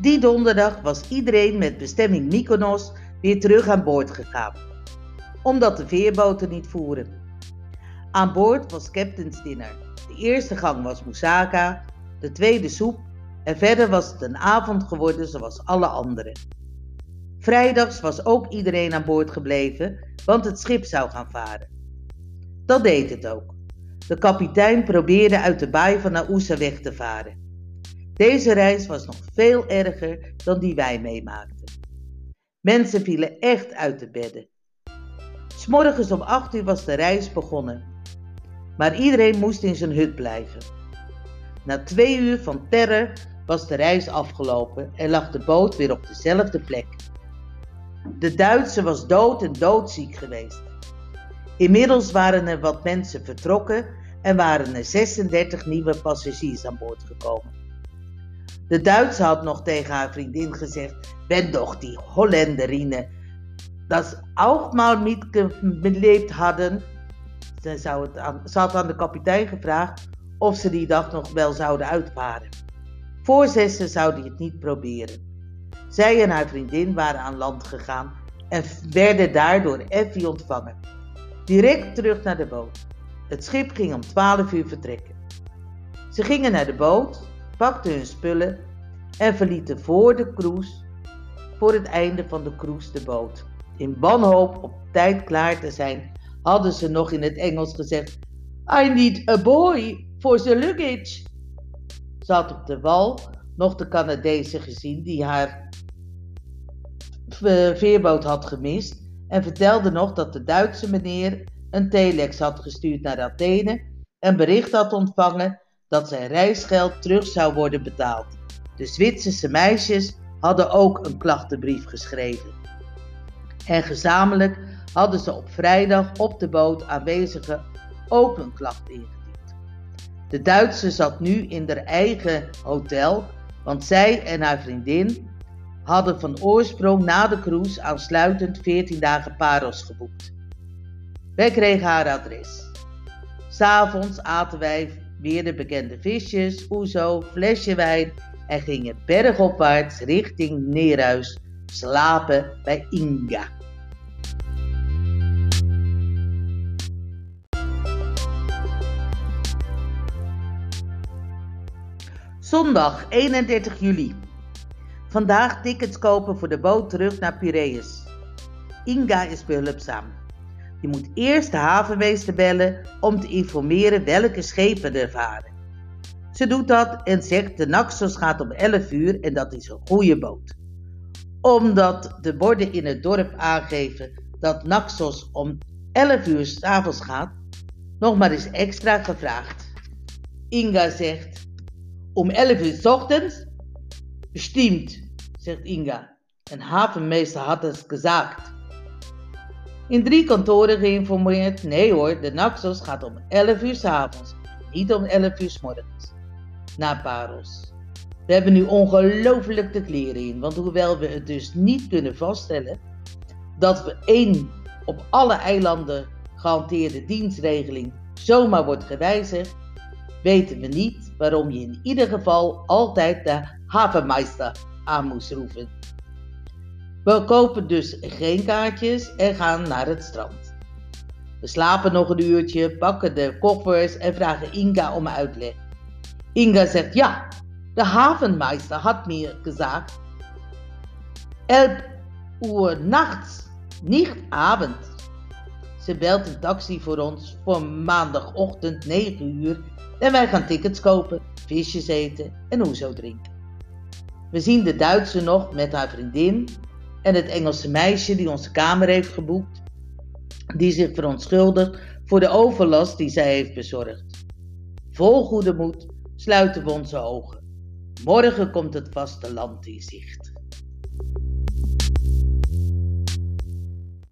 Die donderdag was iedereen met bestemming Mykonos weer terug aan boord gegaan, omdat de veerboten niet voeren. Aan boord was captain's dinner. De eerste gang was moussaka, de tweede soep en verder was het een avond geworden zoals alle anderen. Vrijdags was ook iedereen aan boord gebleven, want het schip zou gaan varen. Dat deed het ook. De kapitein probeerde uit de baai van Naousa weg te varen. Deze reis was nog veel erger dan die wij meemaakten. Mensen vielen echt uit de bedden. S'morgens om 8 uur was de reis begonnen. Maar iedereen moest in zijn hut blijven. Na twee uur van terror was de reis afgelopen en lag de boot weer op dezelfde plek. De Duitse was dood en doodziek geweest. Inmiddels waren er wat mensen vertrokken en waren er 36 nieuwe passagiers aan boord gekomen. De Duitse had nog tegen haar vriendin gezegd: Ben doch die Holländerine, dat ook mal mitgelebt hadden. Ze, zou het aan, had aan de kapitein gevraagd of ze die dag nog wel zouden uitvaren. Voor zessen zou hij het niet proberen. Zij en haar vriendin waren aan land gegaan en werden daardoor Effie ontvangen. Direct terug naar de boot. Het schip ging om 12 uur vertrekken. Ze gingen naar de boot, pakten hun spullen en verlieten voor de cruise, voor het einde van de cruise de boot. In wanhoop op tijd klaar te zijn, hadden ze nog in het Engels gezegd: I need a boy for the luggage. Ze had op de wal nog de Canadese gezien die haar veerboot had gemist en vertelde nog dat de Duitse meneer een telex had gestuurd naar Athene en bericht had ontvangen dat zijn reisgeld terug zou worden betaald. De Zwitserse meisjes hadden ook een klachtenbrief geschreven. En gezamenlijk hadden ze op vrijdag op de boot aanwezigen ook een klacht ingediend. De Duitse zat nu in haar eigen hotel, want zij en haar vriendin hadden van oorsprong na de cruise aansluitend 14 dagen Paros geboekt. Wij kregen haar adres. S'avonds aten wij weer de bekende visjes, oezo, flesje wijn en gingen bergopwaarts richting Neerhuis slapen bij Inga. Zondag 31 juli. Vandaag tickets kopen voor de boot terug naar Piraeus. Inga is behulpzaam. Je moet eerst de havenmeester bellen om te informeren welke schepen er varen. Ze doet dat en zegt de Naxos gaat om 11 uur en dat is een goede boot. Omdat de borden in het dorp aangeven dat Naxos om 11 uur s'avonds gaat, nog maar eens extra gevraagd. Inga zegt, om 11 uur s ochtends? Bestimmt, zegt Inga. Een havenmeester had het gezegd. In drie kantoren geïnformeerd. Nee hoor, de Naxos gaat om 11 uur s avonds, niet om 11 uur s morgens. Naar Paros. We hebben nu ongelooflijk de kleren in, want hoewel we het dus niet kunnen vaststellen dat we één op alle eilanden gehanteerde dienstregeling zomaar wordt gewijzigd, weten we niet waarom je in ieder geval altijd de havenmeister aan moest roepen. We kopen dus geen kaartjes en gaan naar het strand. We slapen nog een uurtje, pakken de koffers en vragen Inga om uitleg. Inga zegt ja, de havenmeister had me gezegd. Elf uur nachts, niet avond. Ze belt een taxi voor ons voor maandagochtend 9 uur en wij gaan tickets kopen, visjes eten en hoezo drinken. We zien de Duitse nog met haar vriendin en het Engelse meisje die onze kamer heeft geboekt, die zich verontschuldigt voor de overlast die zij heeft bezorgd. Vol goede moed sluiten we onze ogen. Morgen komt het vasteland in zicht.